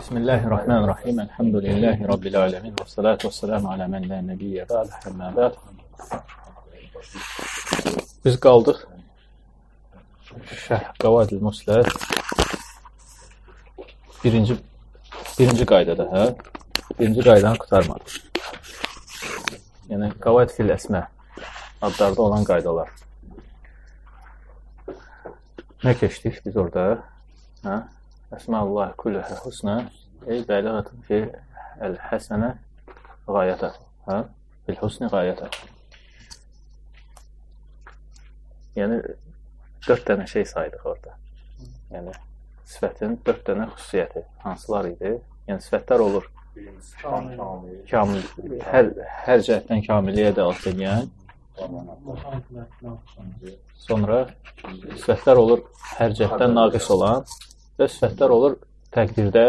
Bismillahirrahmanirrahim. Elhamdülillahi Rabbil alemin. Və salatu və selamu alə mən lə nəbiyyə bəd. Həmmə bəd. Biz qaldıq Şərh Qavadil Muslər birinci, birinci qaydada, hə? Birinci qaydanı qutarmadıq. Yəni, Qavad fil əsmə adlarda olan qaydalar. Nə keçdik biz orada? Hə? Əsməllah kulluhə husnə ey bəliğətun fi əl-həsənə qayətə. Hə? Fil husni qayətə. Yəni, dörd dənə şey saydıq orada. Yəni, sifətin dörd dənə xüsusiyyəti hansılar idi? Yəni, sifətlər olur. Kamil, hər, hər cəhətdən kamilliyə dəlat edən, sonra sifətlər olur hər cəhətdən naqis olan, və sifətlər olur təqdirdə,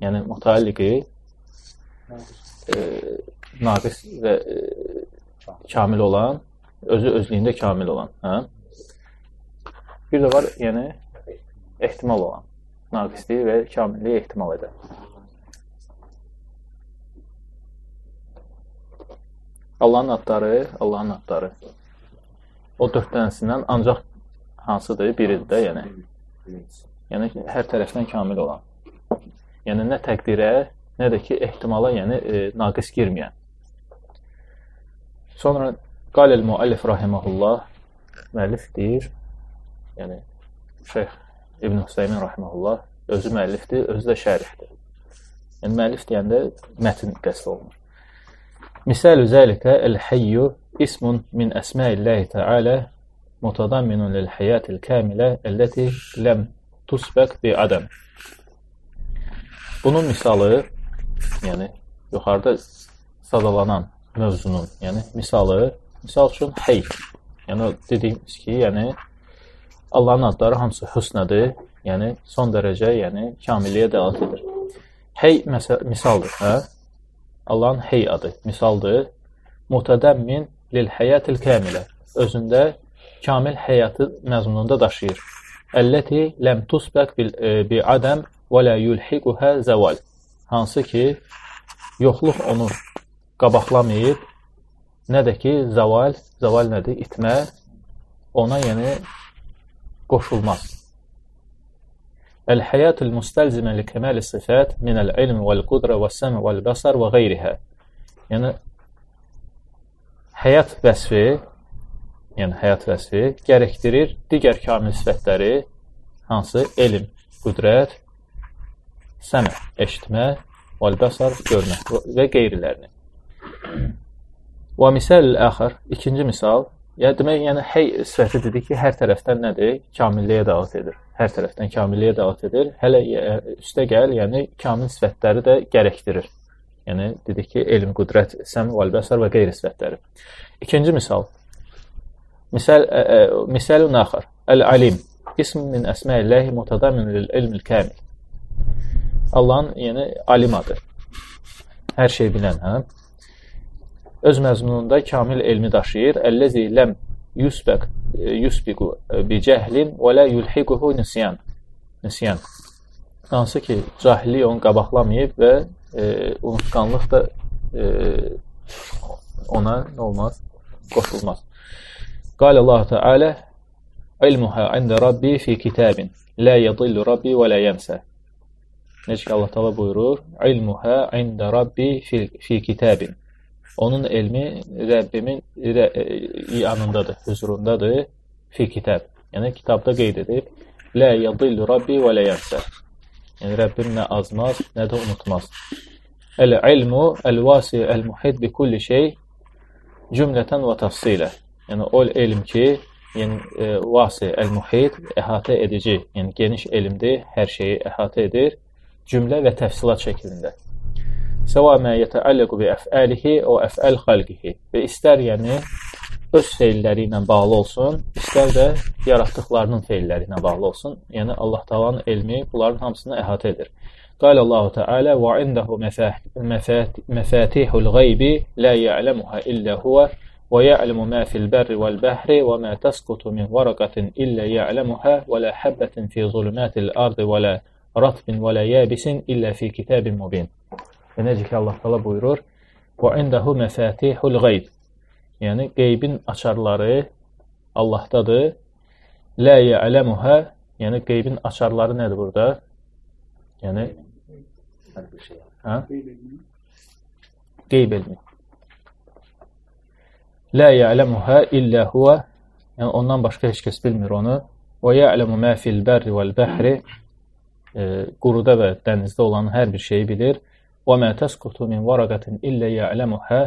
yəni mütəalliqi e, naqis və e, kamil olan, özü özlüyündə kamil olan, hə? Bir də var, yəni ehtimal olan, naqisliyi və kamilliyi ehtimal edən. Allahın adları, Allahın adları. O dörd dənəsindən ancaq hansıdır? Biridir də, yəni. Yəni hər tərəfdən kamil olan. Yəni nə təqdirə, nə də ki ehtimala, yəni e, naqis girməyən. Sonra qalil müəllif rahimehullah müəllif deyir, yəni Şeyx İbn Hüseymin rahimehullah özü müəllifdir, özü də şərihdir. Yəni müəllif deyəndə mətn qəsd olunur. Misal zəlikə el-hayyu ismun min əsma'illahi təala mutadamminun lil-hayatil kamilə əlləti ləm tusbəq bi ədəm. Bunun misalı, yəni yuxarıda sadalanan mövzunun, yəni misalı, misal üçün hey. Yəni dediyimiz ki, yəni Allahın adları hamısı hüsnədir, yəni son dərəcə, yəni kamilliyə dəlalət edir. Hey misaldır, hə? Allahın hey adı misaldır. Mutədəmmin lil həyatil kamilə. Özündə kamil həyatı məzmununda daşıyır. Əlləti ləm tusbəq bi adam və la yulhiquha zawal. Hansı ki, yoxluq onu qabaqlamayıb, nə də ki, zaval, zaval nədir? İtmə ona yəni qoşulmaz. Li kəmal sifat min el-ilm vel-qudra və-səmi vel-basar və qeyriha. Yəni həyat vəsfi yəni həyat vəsfi gərəkdirir digər kamil sifətləri, hansı elm, qüdrət, səmə, eşitmə, vəl-bəsar, görmə və qeyrilərini. Və misal əxər, ikinci misal, ya demək, yəni hey sifəti dedik ki, hər tərəfdən nədir? Kamilliyə dəvat edir. Hər tərəfdən kamilliyə dəvat edir. Hələ üstə gəl, yəni kamil sifətləri də gərəkdirir. Yəni dedik ki, elm, qüdrət, səm, vəl-bəsar və qeyri sifətləri. İkinci misal, Misal misalun axar. El-alim. İsm min əsma'illahi mutadamin lil-ilmil kamil. Allahın yəni alim adı. Hər şey bilən, hə? Öz məzmununda kamil elmi daşıyır. Əlləzi ləm yusbaq yusbiqu bi cəhlin və la yulhiquhu nisyan. Nisyan. Hansı ki, cahillik onu qabaqlamayıb və e, unutqanlıq da e, ona nə olmaz? Qoşulmaz. قال الله تعالى ilmuha ində Rabbi fi kitabin la yadillu Rabbi və la yansa. Necə ki Allah Taala buyurur, ilmuha ində Rabbi fi, fi kitabin. Onun elmi Rəbbimin yanındadır, huzurundadır, fi kitab. Yəni kitabda qeyd edib, la yadillu Rabbi və la yansa. Yəni Rəbbim nə azmaz, nə də unutmaz. El-ilmu el-vasi el-muhit bi kulli şey cümlətən və təfsilə. Yəni o elm ki, yəni e, vasi, el-muhit, əhatə edici, yəni geniş elmdir, hər şeyi əhatə edir, cümlə və təfsilat şəklində. Səva mə yətəalləqu bi əfəlihi o əfəl xalqihi. Və istər yəni öz feilləri ilə bağlı olsun, istər də yaratdıqlarının feilləri ilə bağlı olsun. Yəni Allah Taala'nın elmi bunların hamısını əhatə edir. Qala Allahu Teala və indehu məfatihul ghaibi la ya'lamuha illa huwa ويعلم ما في البر والبحر وما تسقط من ورقة إلا يعلمها ولا حبة في ظلمات الأرض ولا ratbin və la yabisin illə fi kitabin mubin. Və necə ki Allah təala buyurur: "Və indehu məfatihul gayb." Yəni qeybin açarları Allahdadır. La ya'lamuha, yəni qeybin açarları nədir burada? Yəni hər bir şey. Hə? Qeyb elmi. La ya'lamuha illa huwa. Yəni ondan başqa heç kəs bilmir onu. Və ya'lamu ma fil berri vel bahri. E, quruda və dənizdə olan hər bir şeyi bilir. Və ma tasqutu min varaqatin illa ya'lamuha.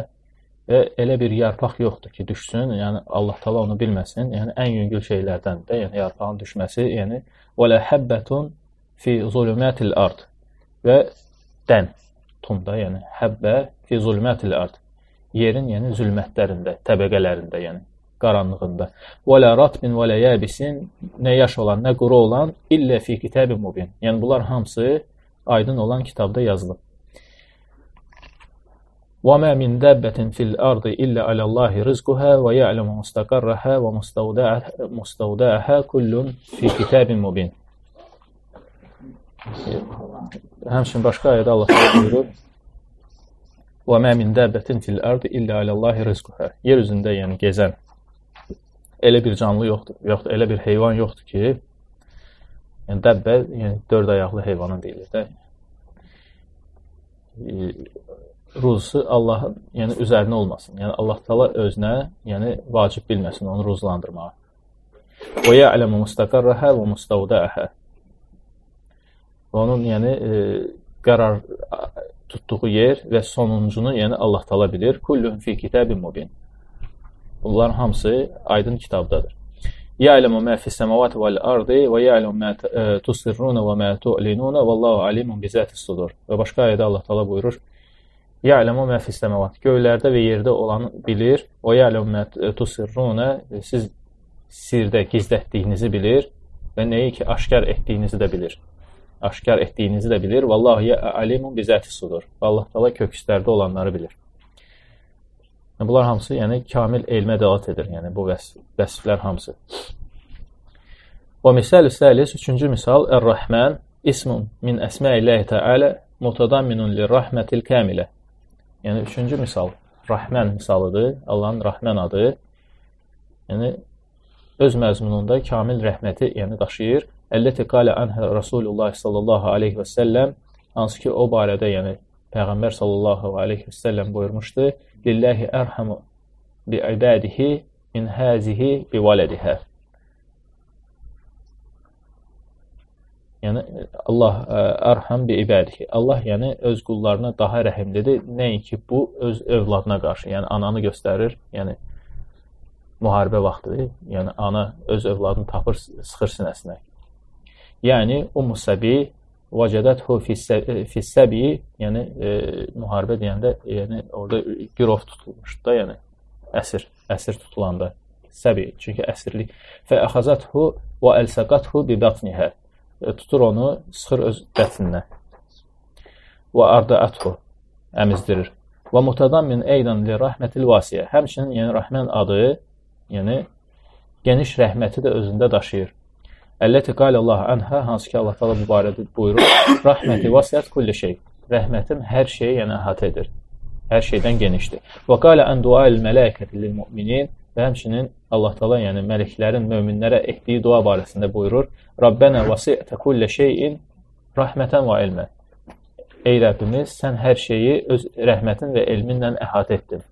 Və elə bir yarpaq yoxdur ki, düşsün, yəni Allah Taala onu bilməsin. Yəni ən yüngül şeylərdən də, yəni yarpağın düşməsi, yəni və la habbetun fi zulumatil ard. Və dən tunda, yəni həbbə fi zulumatil ard. Yerin, yəni zülmətlərində, təbəqələrində, yəni qaranlığında. Və la ratbin və la yabisin nə yaş olan, nə quru olan illə fi kitabin mubin. Yəni bunlar hamısı aydın olan kitabda yazılıb. Və mə min dəbbətin fil ardı illə aləllahi rizquhə və ya'lamu mustaqarraha və mustawda'aha kullun fi kitabin mubin. Həmçinin başqa ayədə Allah buyurur: "Və mə min dəbbətin fil ardı illə aləllahi rizquhə." Yer üzündə, yəni gəzən elə bir canlı yoxdur, yoxdur, elə bir heyvan yoxdur ki, yəni dəbbə, yəni dörd ayaqlı heyvana deyilir də. E, ruzusu Allahın, yəni üzərinə olmasın. Yəni Allah Taala özünə, yəni vacib bilməsin onu ruzlandırmağı. Və ya'lamu mustaqarraha və mustawda'aha. Onun yəni e, qərar tutduğu yer və sonuncunu yəni Allah Taala bilir. Kullun fi kitabin mubin. Bunların hamısı aydın kitabdadır. Ya'lemu mə fis-semavati vel-ardı və ya'lemu mə tusirruna və mə tu'linuna vallahu alimun bizatis-sudur. Və başqa ayədə Allah Taala buyurur: Ya'lemu mə fis-semavati. Göylərdə və yerdə olanı bilir. Və ya'lemu mə tusirruna. Siz sirdə gizlətdiyinizi bilir və nəyi ki aşkar etdiyinizi də bilir. Aşkar etdiyinizi də bilir. Vallahu alimun bizatis-sudur. Allah Taala kökslərdə olanları bilir. Bunlar hamısı, yəni kamil elmə dəlalət edir. Yəni bu vəsf, vəsflər hamısı. Və misal səlis, üçüncü misal, Ər-Rəhmən ismun min əsməillahi təalə mutadamminun lirrahmətil kamilə. Yəni üçüncü misal Rəhmən misalıdır. Allahın Rəhmən adı. Yəni öz məzmununda kamil rəhməti yəni daşıyır. Əlləti qalə anhə Rasulullah sallallahu aleyhi və səlləm hansı ki o barədə yəni Peyğəmbər sallallahu aleyhi və səlləm buyurmuşdu: "Lillahi ərhamu bi ibadihi min hazihi bi valadiha." Yəni Allah ərham bi ibadihi. Allah yəni öz qullarına daha rəhimlidir, nəinki bu öz övladına qarşı. Yəni ananı göstərir, yəni müharibə vaxtı, yəni ana öz övladını tapır, sıxır sinəsinə. Yəni Ummu Səbi vəcədəthu fissəbi, yəni e, müharibə deyəndə, yəni orada girov tutulmuşdu da, yəni əsir, əsir tutulanda səbi, çünki əsirlik. Fə əxazəthu və əlsəqathu bi batnihə. E, tutur onu, sıxır öz bətninə. Və ardaəthu əmizdirir. Və mutadammin eydan li rəhmətil vasiyə. Həmçinin yəni rəhmən adı, yəni geniş rəhməti də özündə daşıyır. Əlləti qalə Allah anhə, hansı ki Allah təala bu barədə buyurur, rəhməti vəsiyyət kulli şey. Rəhmətim hər şeyi yəni əhatə edir. Hər şeydən genişdir. Və qalə ən duail mələikəti lil müminin və həmçinin Allah təala yəni mələklərin möminlərə etdiyi dua barəsində buyurur: Rabbənə vəsi'tə kulli şeyin rəhmətən və ilmən. Ey Rəbbimiz, sən hər şeyi öz rəhmətin və elminlə əhatə etdin.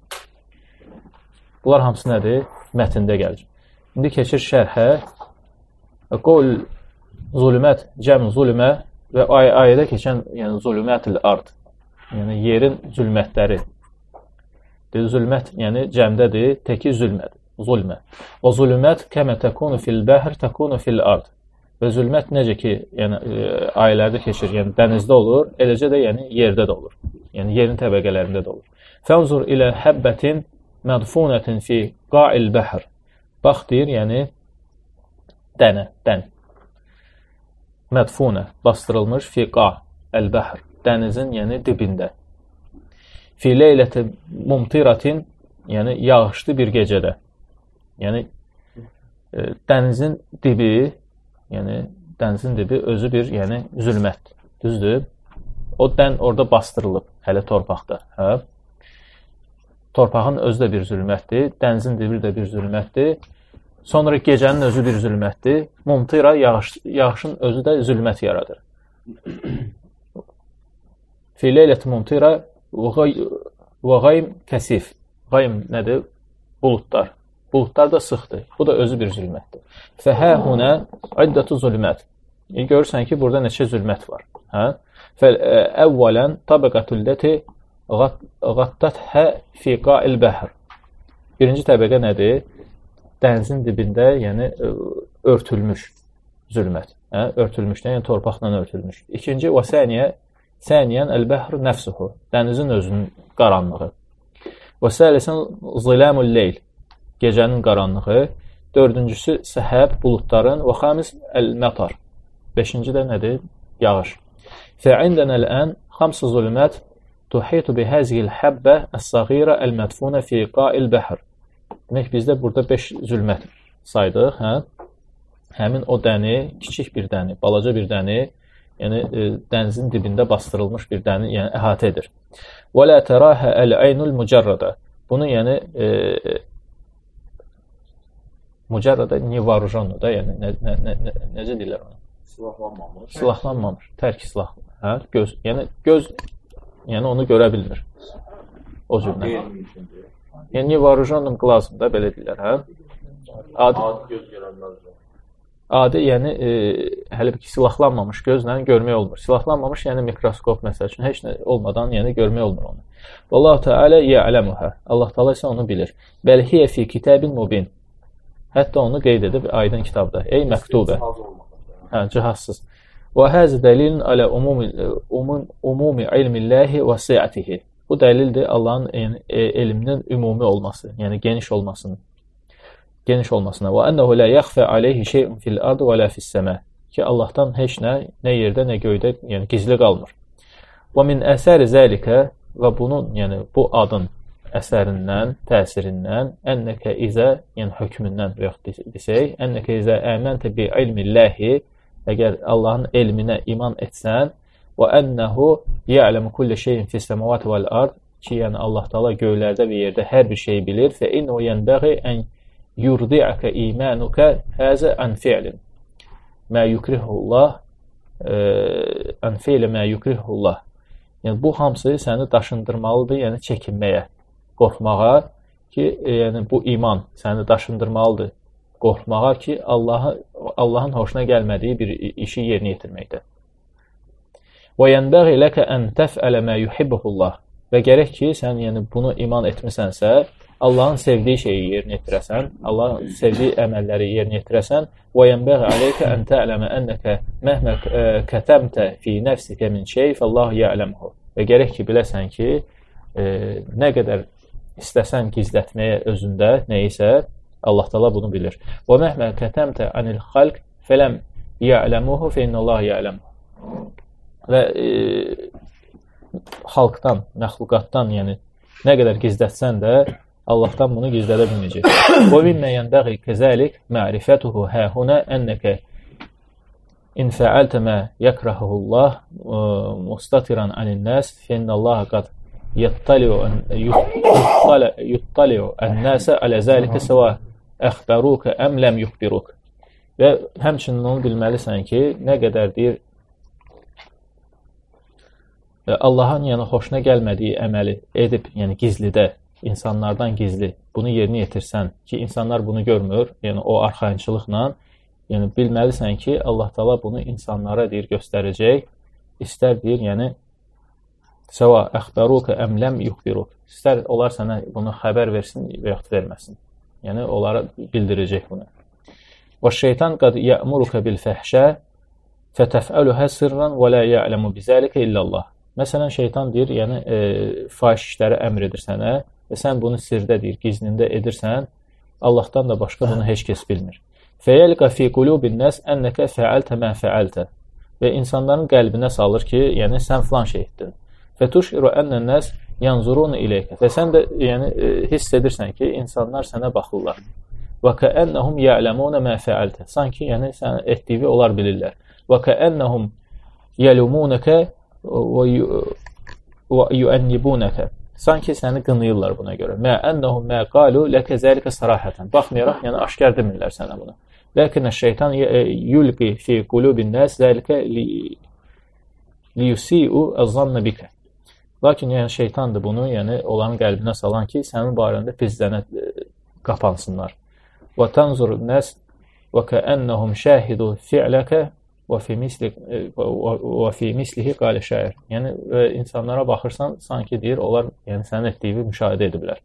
Bunlar hamısı nədir? Mətndə gəlir. İndi keçir şərhə. Qol zulümət, cəm zulümə və ay ayədə keçən yəni zulümətil ard. Yəni yerin zülmətləri. Dedi zülmət, yəni cəmdədir, təki zülmədir. Zulmə. Və zulümət kəmə təkunu fil bəhr, təkunu fil ard. Və zülmət necə ki, yəni e, ayələrdə keçir, yəni dənizdə olur, eləcə də yəni yerdə də olur. Yəni yerin təbəqələrində də olur. Fənzur ilə həbbətin mədfunətin fi qa'il bəhr. Bax deyir, yəni dənə, dən. Mədfunə, bastırılmış fiqa, əl-bəhr, dənizin, yəni dibində. Fi leyləti mumtiratin, yəni yağışlı bir gecədə. Yəni e, dənizin dibi, yəni dənizin dibi özü bir, yəni zülmətdir. Düzdür? O dən orada bastırılıb hələ torpaqda, hə? Torpağın özü də bir zülmətdir, dənizin dibi də bir zülmətdir. Sonra gecənin özü bir zülmətdir. Mumtira yağış, yağışın özü də zülmət yaradır. Fi leylət mumtira və qaym kəsif. Qaym nədir? Buludlar. Buludlar da sıxdır. Bu da özü bir zülmətdir. Fəhə hunə iddətu zülmət. E, görürsən ki, burada neçə zülmət var. Hə? Əvvələn təbəqətul ləti qattathə fi qa'il bəhr. Birinci təbəqə nədir? Dənizin dibində, yəni örtülmüş zülmət. Hə? Örtülmüşdən, yəni torpaqla örtülmüş. İkinci və səniyə səniyən el-bəhr nəfsuhu. Dənizin özünün qaranlığı. Və səlisən zilamul leyl gecənin qaranlığı, dördüncüsü səhəb, buludların və xamis əl-mətar. Beşinci də nədir? Yağış. Ələn xamsı zulmət tuhitu bi həzihil həbbə əs-səğirə əl-mədfunə fi qa'il bəhr. Demək, bizdə burada 5 zülmət saydıq, hə? Həmin o dəni, kiçik bir dəni, balaca bir dəni, yəni e, dənizin dibində bastırılmış bir dəni, yəni əhatə edir. Və la tərahə əl-əynul mücərrədə. Bunu yəni e, Mücərrədə nevarujanu da, yəni nə, nə, nə, nə, necə deyirlər onu? Silahlanmamış. Silahlanmamış, tərk silah. Hə? Göz, yəni göz yəni onu görə bilmir. O cürlə. Yəni nevarujanum glazım da belə deyirlər, hə? Adi, adi göz görənlər. Adi, yəni e, hələ ki silahlanmamış gözlə görmək olmur. Silahlanmamış, yəni mikroskop məsəl üçün heç nə olmadan, yəni görmək olmur onu. Vallahu Teala ya'lemuha. Allah Teala isə onu bilir. Bəl hiyə fi kitabin mubin. Hətta onu qeyd edib aydın kitabda. Ey məktubə. Hə, cihazsız. Və həzə dəlilun alə umumi umum umumi ilmillahi və si'atihi. Bu dəlildir Allahın yəni, e, elminin ümumi olması, yəni geniş olmasının. Geniş olmasına. Və ennehu la yaxfa alayhi şey'un fil ard və la fis səma. Ki Allahdan heç nə nə yerdə, nə göydə, yəni gizli qalmır. Və min əsəri zəlikə və bunun, yəni bu adın əsərindən, təsirindən ənnəkə izə, yəni hökmündən və yaxud desək, ənnəkə izə əməntə bi ilmillahi, əgər Allahın elminə iman etsən, və ənəhu ya'lamu kulli şeyin fis semawati vel ard, ki, yəni Allah Taala göylərdə və yerdə hər bir şeyi bilir və innu yanbaghi an yurdi'aka imanuka haza an fi'lin ma yukrihu Allah an fi'li ma yukrihu Allah. Yəni bu hamısı səni daşındırmalıdır, yəni çəkinməyə qorxmağa ki, yəni bu iman səni daşındırmalıdır. Qorxmağa ki, Allahı Allahın xoşuna gəlmədiyi bir işi yerinə yetirməkdə. Və yenbəği ləkə ən təfələ mə yuhibbullah. Və gərək ki, sən yəni bunu iman etmisənsə, Allahın sevdiyi şeyi yerinə yetirəsən, Allahın sevdiyi əməlləri yerinə yetirəsən, aleykə ən tə'ləmə ennəkə məhmə e, kətəmtə fi nəfsikə min şey, fəllahu ya'ləmuhu. Və gərək ki, biləsən ki, e, nə qədər istəsən gizlətməyə özündə nə isə Allah Taala bunu bilir. Və məhmə kətəmtə anil xalq fələm ya'lemuhu fe innallahu ya'lem. Və e, xalqdan, məxluqatdan, yəni nə qədər gizlətsən də Allahdan bunu gizlədə bilməyəcək. Və mimmə yənbəği kəzəlik ma'rifətuhu hə huna ennəkə in fəaltə mə yəkrahuhu Allah mustatiran anin nas fe innallaha qad yattali'u yuttali'u ən-nəsə alə zəlikə səva əxbəruka əm ləm yuxbiruk. Və həmçinin onu bilməlisən ki, nə qədər deyir Allahın yəni xoşuna gəlmədiyi əməli edib, yəni gizlidə, insanlardan gizli bunu yerinə yetirsən ki, insanlar bunu görmür, yəni o arxayınçılıqla, yəni bilməlisən ki, Allah Taala bunu insanlara deyir göstərəcək. İstər deyir, yəni Səva əxbəruka əm ləm yuxbiruk. İstər onlar sənə bunu xəbər versin və yaxud verməsin. Yəni onlara bildirəcək bunu. Və şeytan qad ya'muruka bil fəhşə fətəfəluhə sirran və la ya'lamu bizəlikə illallah. Məsələn, şeytan deyir, yəni e, fahiş işləri əmr edir sənə və sən bunu sirdə deyir, gizlində edirsən, Allahdan da başqa bunu heç kəs bilmir. Fəyəlqə fi qulubin nəs ennəkə fəaltə mə fəaltə. Və insanların qəlbinə salır ki, yəni sən filan şey etdin. Və tuşiru ənnən nəs yanzurun ileykə. Və sən də yəni e, hiss edirsən ki, insanlar sənə baxırlar. Və kəənnəhum ya'lamun mə fəaltə. Sanki yəni sən etdiyi onlar bilirlər. və kəənnəhum yəlumunəkə və yuənnibunəkə sanki səni qınayırlar buna görə. Mə ennəhum mə qalu ləkə zəlikə sarahatan. Baxmayaraq, yəni aşkar demirlər sənə bunu. Lakin şeytan yulqi fi qulubin nas zəlikə li liyusiu az-zanna bika. Lakin yəni şeytandır bunu, yəni onların qəlbinə salan ki, sənin barəndə pislənə qapansınlar. Və tanzur nas və kəənnəhum şahidu fi'ləkə və və fi mislihi qalə şair. Yəni və insanlara baxırsan, sanki deyir, onlar yəni sənin etdiyini müşahidə ediblər.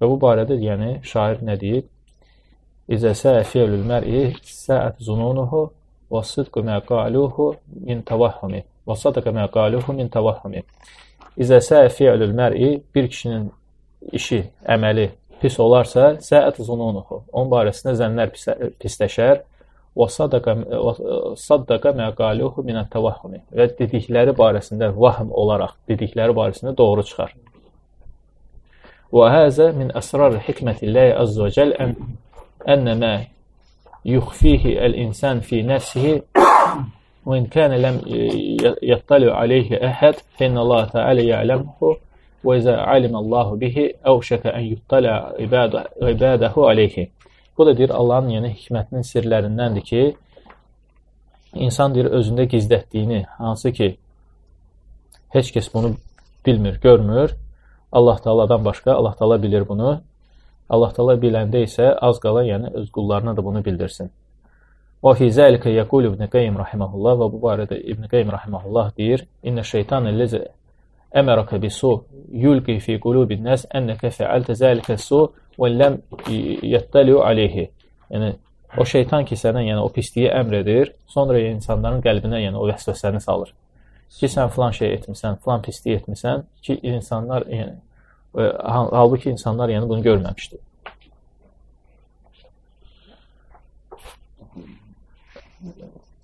Və bu barədə yəni şair nə deyib? İzə səə fi'lul mər'i səət zununuhu və sidqu mə qaluhu min tavahhumi və sadaqa mə qaluhu min tavahhumi. İzə səə fi'lul mər'i bir kişinin işi, əməli pis olarsa, səət zununuhu. Onun barəsində zənnlər pisləşər və saddaqa məqaluhu minət təvahhumi və dedikləri barəsində vahm olaraq dedikləri barəsində doğru çıxar. Və həzə min əsrar hikmətilləhi əzzə və cəl ən, ənə mə yuxfihi əl-insan fi nəfsihi və in kənə ləm yattali aleyhi əhəd fənnə Allah Teala ya'ləmhu və izə alim Allahu bihi əvşəkə ən yuttala ibadəhu aleyhi. Bu da deyir Allahın yəni hikmətinin sirlərindəndir ki, insan deyir özündə gizlətdiyini, hansı ki heç kəs bunu bilmir, görmür. Allah Taala'dan başqa Allah Taala bilir bunu. Allah Taala biləndə isə az qala yəni öz qullarına da bunu bildirsin. Və fi zəlikə yəqul İbn Qayyim rahimehullah və bu barədə İbn Qayyim rahimehullah deyir: "İnne şeytan ellezə bisu yulqi fi qulubin nas annaka fa'alta zəlikə su və ləm yəttəliu aleyhi. Yəni, o şeytan ki, sənə yəni, o pisliyi əmr edir, sonra insanların qəlbinə yəni, o vəsvəsəni salır. Ki, sən filan şey etmisən, filan pisliyi etmisən ki, insanlar, yəni, halbuki insanlar yəni, bunu görməmişdir.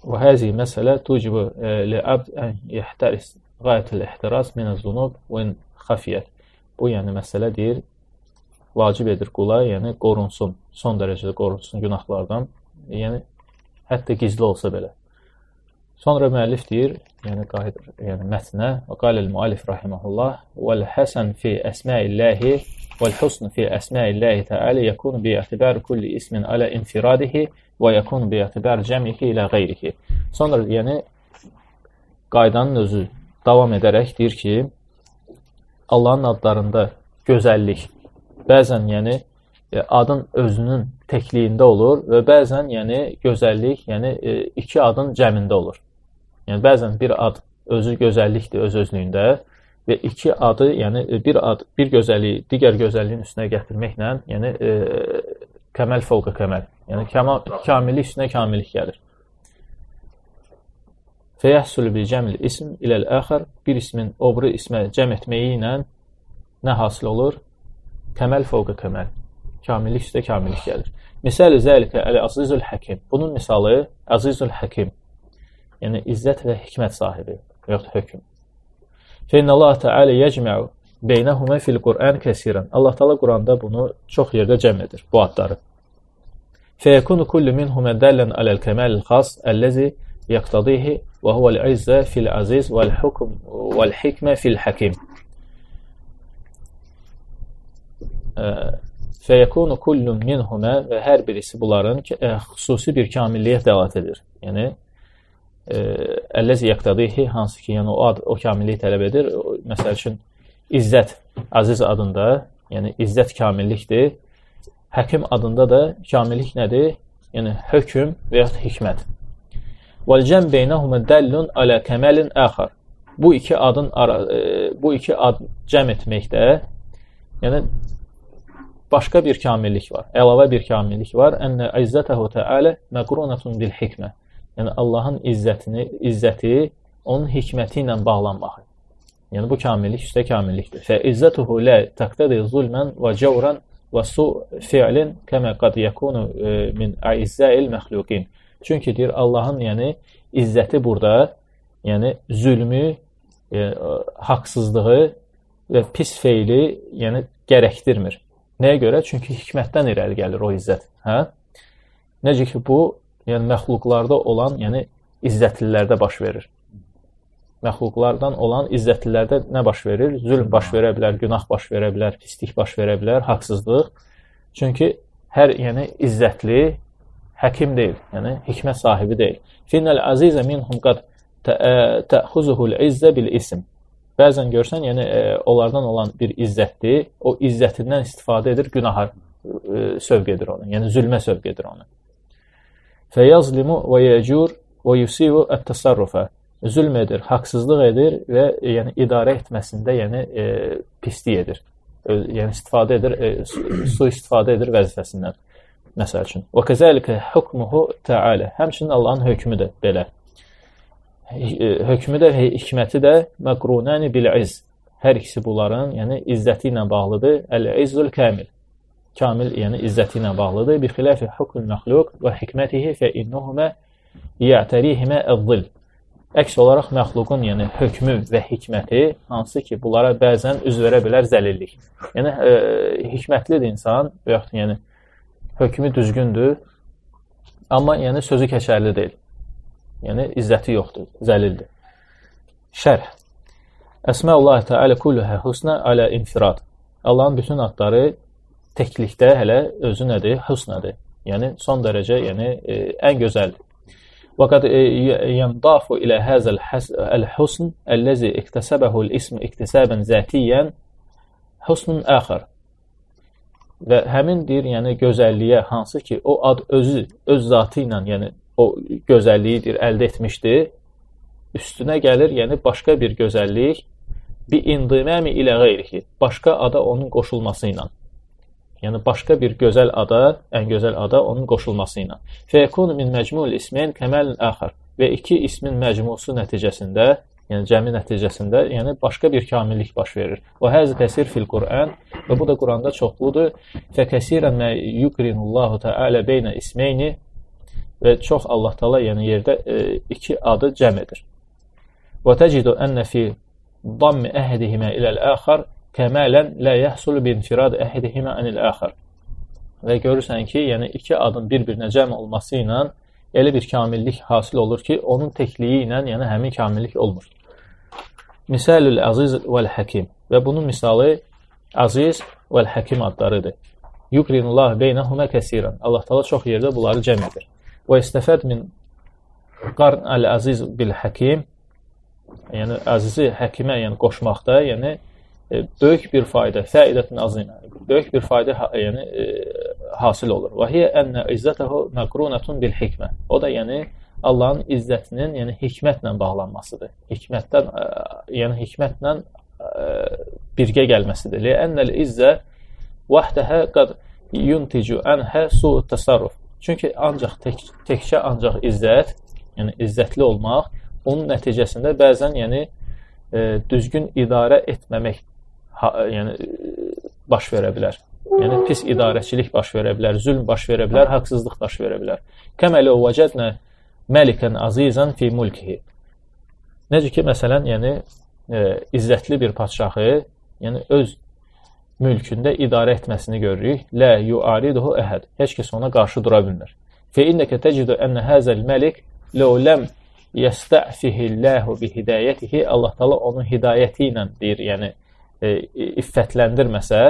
Və həzi məsələ tucibu li'abd ən yəhtəris qayətəl ihtiras minəz-zunub və xafiyyət. Bu, yəni məsələ deyir, vacib edir qula, yəni qorunsun, son dərəcədə qorunsun günahlardan, yəni hətta gizli olsa belə. Sonra müəllif deyir, yəni qayıdır, yəni mətnə, və qaləl müəllif rahimehullah, "Vəl hasan fi əsma'illahi vəl husn fi əsma'illahi ta'ala yakunu bi i'tibar kulli ismin ala infiradihi və yakunu bi i'tibar cəmihi ilə qeyrihi." Sonra yəni qaydanın özü davam edərək deyir ki, Allahın adlarında gözəllik, bəzən yəni e, adın özünün təkliyində olur və bəzən yəni gözəllik, yəni e, iki adın cəmində olur. Yəni bəzən bir ad özü gözəllikdir öz özlüyündə və iki adı, yəni e, bir ad, bir gözəlliyi digər gözəlliyin üstünə gətirməklə, yəni e, kəməl fövqə kəməl, yəni kəmal kamillik üstünə kamillik gəlir. Fəyəhsul bil cəmil ism iləl əxər bir ismin o biri ismə cəm etməyi ilə nə hasil olur? Kəməl fövqə kəməl. Kamillik üstə kamillik gəlir. Misal-i zəlikə əl-azizul həkim. Bunun misalı azizul həkim. Yəni izzət və hikmət sahibi, yoxdur hökm. Fəinna Allah Teala yecma'u beynəhumə fil Qur'an kəsirən. Allah Teala Quranda bunu çox yerdə cəm edir bu adları. Fəyəkunu kullu minhumə dələn aləl kəməlil xas əlləzi yaqtadihi fil aziz vəl hukm vəl hikmə fil həkim. fəyəkunu kullun minhumə və hər birisi bunların ə, xüsusi bir kamilliyə dəlat edir. Yəni əlləzi yəqtadihi hansı ki, yəni o ad o kamilliyi tələb edir. Məsəl üçün İzzət Aziz adında, yəni İzzət kamillikdir. Həkim adında da kamillik nədir? Yəni hökm və ya hikmət. Vəl cəm beynəhumə dəllun alə kəməlin əxar. Bu iki adın ara, e, bu iki ad cəm etməkdə, yəni başqa bir kamillik var. Əlavə bir kamillik var. Ənə izzətəhu təalə məqrunatun bil hikmə. Yəni Allahın izzətini, izzəti onun hikməti ilə bağlanmağı. Yəni bu kamillik üstə kamillikdir. Fə izzətuhu la taqtadi zulman və cawran və su fi'lin kəmə qad yakunu e, min aizza'il məxluqin. Çünki deyir Allahın yəni izzəti burada, yəni zülmü, e, haqsızlığı və pis feili yəni gərəkdirmir. Nəyə görə? Çünki hikmətdən irəli gəlir o izzət. Hə? Necə ki bu, yəni məxluqlarda olan, yəni izzətlilərdə baş verir. Məxluqlardan olan izzətlilərdə nə baş verir? Zülm baş verə bilər, günah baş verə bilər, pislik baş verə bilər, haqsızlıq. Çünki hər yəni izzətli həkim deyil, yəni hikmət sahibi deyil. Finnəl azizə minhum qad təxuzuhul izzə bil ism. Bəzən görsən, yəni e, onlardan olan bir izzətdir, o izzətindən istifadə edir, günaha e, sövq edir onu, yəni zülmə sövq edir onu. Fəyazlimu və yəcur və yusivu ət-təsarrufa. Zülm edir, haqsızlıq edir və e, yəni idarə etməsində yəni e, pislik edir. E, yəni istifadə edir, e, su istifadə edir vəzifəsindən. Məsəl üçün. Və kəzəlikə hukmuhu təala. Həmçinin Allahın hökmü də belə. E, hökmü də, hikməti də məqrunəni bil-izz. Hər ikisi bunların, yəni izzəti ilə bağlıdır. Əl-izzul kamil. Kamil, yəni izzəti ilə bağlıdır. Bi xilafi hukmul məxluq və hikmətihi fə innəhumə ya'tarihimə əz-zil. Əks olaraq məxluqun, yəni hökmü və hikməti hansı ki, bunlara bəzən üz verə bilər zəlillik. Yəni e, hikmətlidir insan, və yaxud yəni hökmü düzgündür, amma yəni sözü keçərli deyil. Yəni izzəti yoxdur, zəlildir. Şərh. Əsməullah Teala kulluhə husna alə infirad. Allahın bütün adları təklikdə hələ özü nədir? Husnadır. Yəni son dərəcə, yəni e, ən gözəldir. وقد ينضاف إلى هذا الحسن الذي اكتسبه الاسم اكتسابا ذاتيا حسن آخر və həmin deyir, yəni gözəlliyə hansı ki, o ad özü öz zatı ilə, yəni o gözəlliyidir, əldə etmişdir. Üstünə gəlir, yəni başqa bir gözəllik bi indimami ilə qeyrihi. Başqa ada onun qoşulması ilə. Yəni başqa bir gözəl ada, ən gözəl ada onun qoşulması ilə. Fəyəkunu min məcmul ismin kəməlin axar. Və iki ismin məcmusu nəticəsində, yəni cəmi nəticəsində, yəni başqa bir kamillik baş verir. Və həz kəsir fil Qur'an və bu da Quranda çoxludur. Fəkəsirən mə yukrinullahu təala beynə ismeyni və çox Allah Taala yəni yerdə e, iki adı cəm edir. Və təcidu ənə fi damm əhədihimə iləl-əxar kəmələn la yəhsul bi infirad əhədihimə anil-əxar. Və görürsən ki, yəni iki adın bir-birinə cəm olması ilə elə bir kamillik hasil olur ki, onun təkliyi ilə yəni həmin kamillik olmur. Misalül əziz vəl-həkim və bunun misalı aziz vəl-həkim adlarıdır. Yukrinullah beynəhumə kəsirən. Allah Taala çox yerdə bunları cəm edir. Və istəfəd min qarn əl-əziz bil-həkim yəni əzizi həkimə yəni qoşmaqda, yəni e, böyük bir fayda, fəidətun azimə, böyük bir fayda yəni e, hasil olur. Və hiyə ənə izzətəhu məqrunətun bil hikmə. O da yəni Allahın izzətinin yəni hikmətlə bağlanmasıdır. Hikmətdən yəni hikmətlə birgə gəlməsidir. Lə'ənnəl izzə vahdəhə qad yunticu anhə su'ut tasarruf. Çünki ancaq tək, təkcə ancaq izzət, yəni izzətli olmaq, onun nəticəsində bəzən yəni düzgün idarə etməmək ha, yəni baş verə bilər. Yəni pis idarəçilik baş verə bilər, zülm baş verə bilər, haqsızlıq baş verə bilər. Kəmələ vəcədnə məlikən azizən fi mulkihi. Necə ki, məsələn, yəni e, izzətli bir padşahı, yəni öz mülkündə idarə etməsini görürük. Lə yuariduhu əhəd. Heç kəs ona qarşı dura bilmir. Fə innəkə təcidu ənə həzəl məlik ləu ləm yəstə'fihilləhu bi hidayətihi Allah Taala onun hidayəti ilə deyir, yəni e, iffətləndirməsə,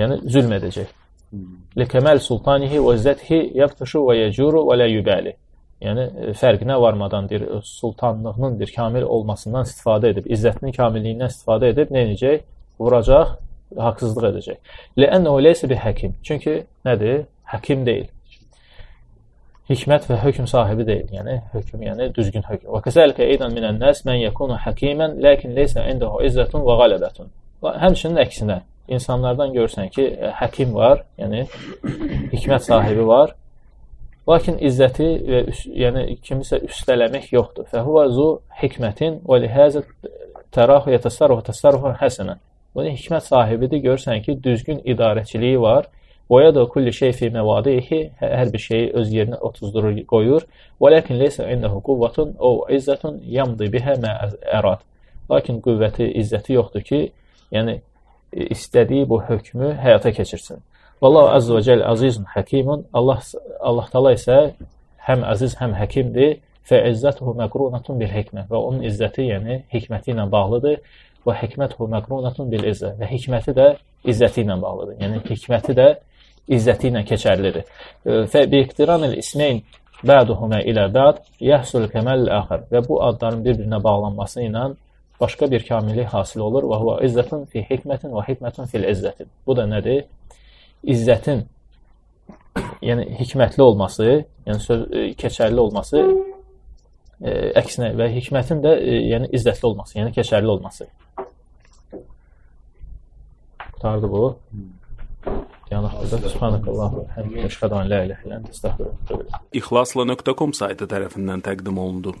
yəni zülm edəcək. Likəməl sultanihi və izzətihi yəbtuşu və yəcuru və lə yübəli. Yəni fərqinə varmadan deyir, sultanlığının bir kamil olmasından istifadə edib, izzətinin kamilliyindən istifadə edib nə edəcək? vuracaq, haqsızlıq edəcək. Ləənnəhu leysə bi həkim. Çünki nədir? Həkim deyil. Hikmət və hökm sahibi deyil. Yəni hökm, yəni düzgün hökm. Və kəzəlikə eydan minən nəs mən yekunu həkimən, lakin leysə indahu izzətun və qalibətun. Həmçinin əksinə, insanlardan görsən ki, həkim var, yəni hikmət sahibi var, lakin izzəti və yəni kimisə üstələmək yoxdur. Fəhuva zu hikmətin və lihəzə tərahu yətəsarrufu təsarrufun həsənən. Bunun hikmət sahibidir. Görürsən ki, düzgün idarəçiliyi var. Və da kulli şey fi məvadihi hər bir şeyi öz yerinə otuzdurur, qoyur. Və lakin leysə indahu quvvatun o izzətun yamdi bihə mə ərad. Lakin qüvvəti, izzəti yoxdur ki, yəni istədiyi bu hökmü həyata keçirsin. Vallahu azza və cəl azizun hakimun. Allah Allah təala isə həm əziz, həm həkimdir. Fə izzətuhu məqrunatun bil hikmə və onun izzəti, yəni hikməti ilə bağlıdır. Və hikmətuhu məqrunatun bil izzə və hikməti də izzəti ilə bağlıdır. Yəni hikməti də izzəti ilə keçərlidir. Fə bi iqtiranil ismeyn bəduhumə ilə bəd yəhsul kəməl əxər və bu adların bir-birinə bağlanması ilə başqa bir kamillik hasil olur və huwa izzətun fi hikmətin və hikmətun fil izzətin. Bu da nədir? İzzətin yəni hikmətli olması, yəni söz e, keçərli olması e, əksinə və hikmətin də e, yəni izzətli olması, yəni keçərli olması. Qutardı bu. Yəni İxlasla.com saytı tərəfindən təqdim olundu.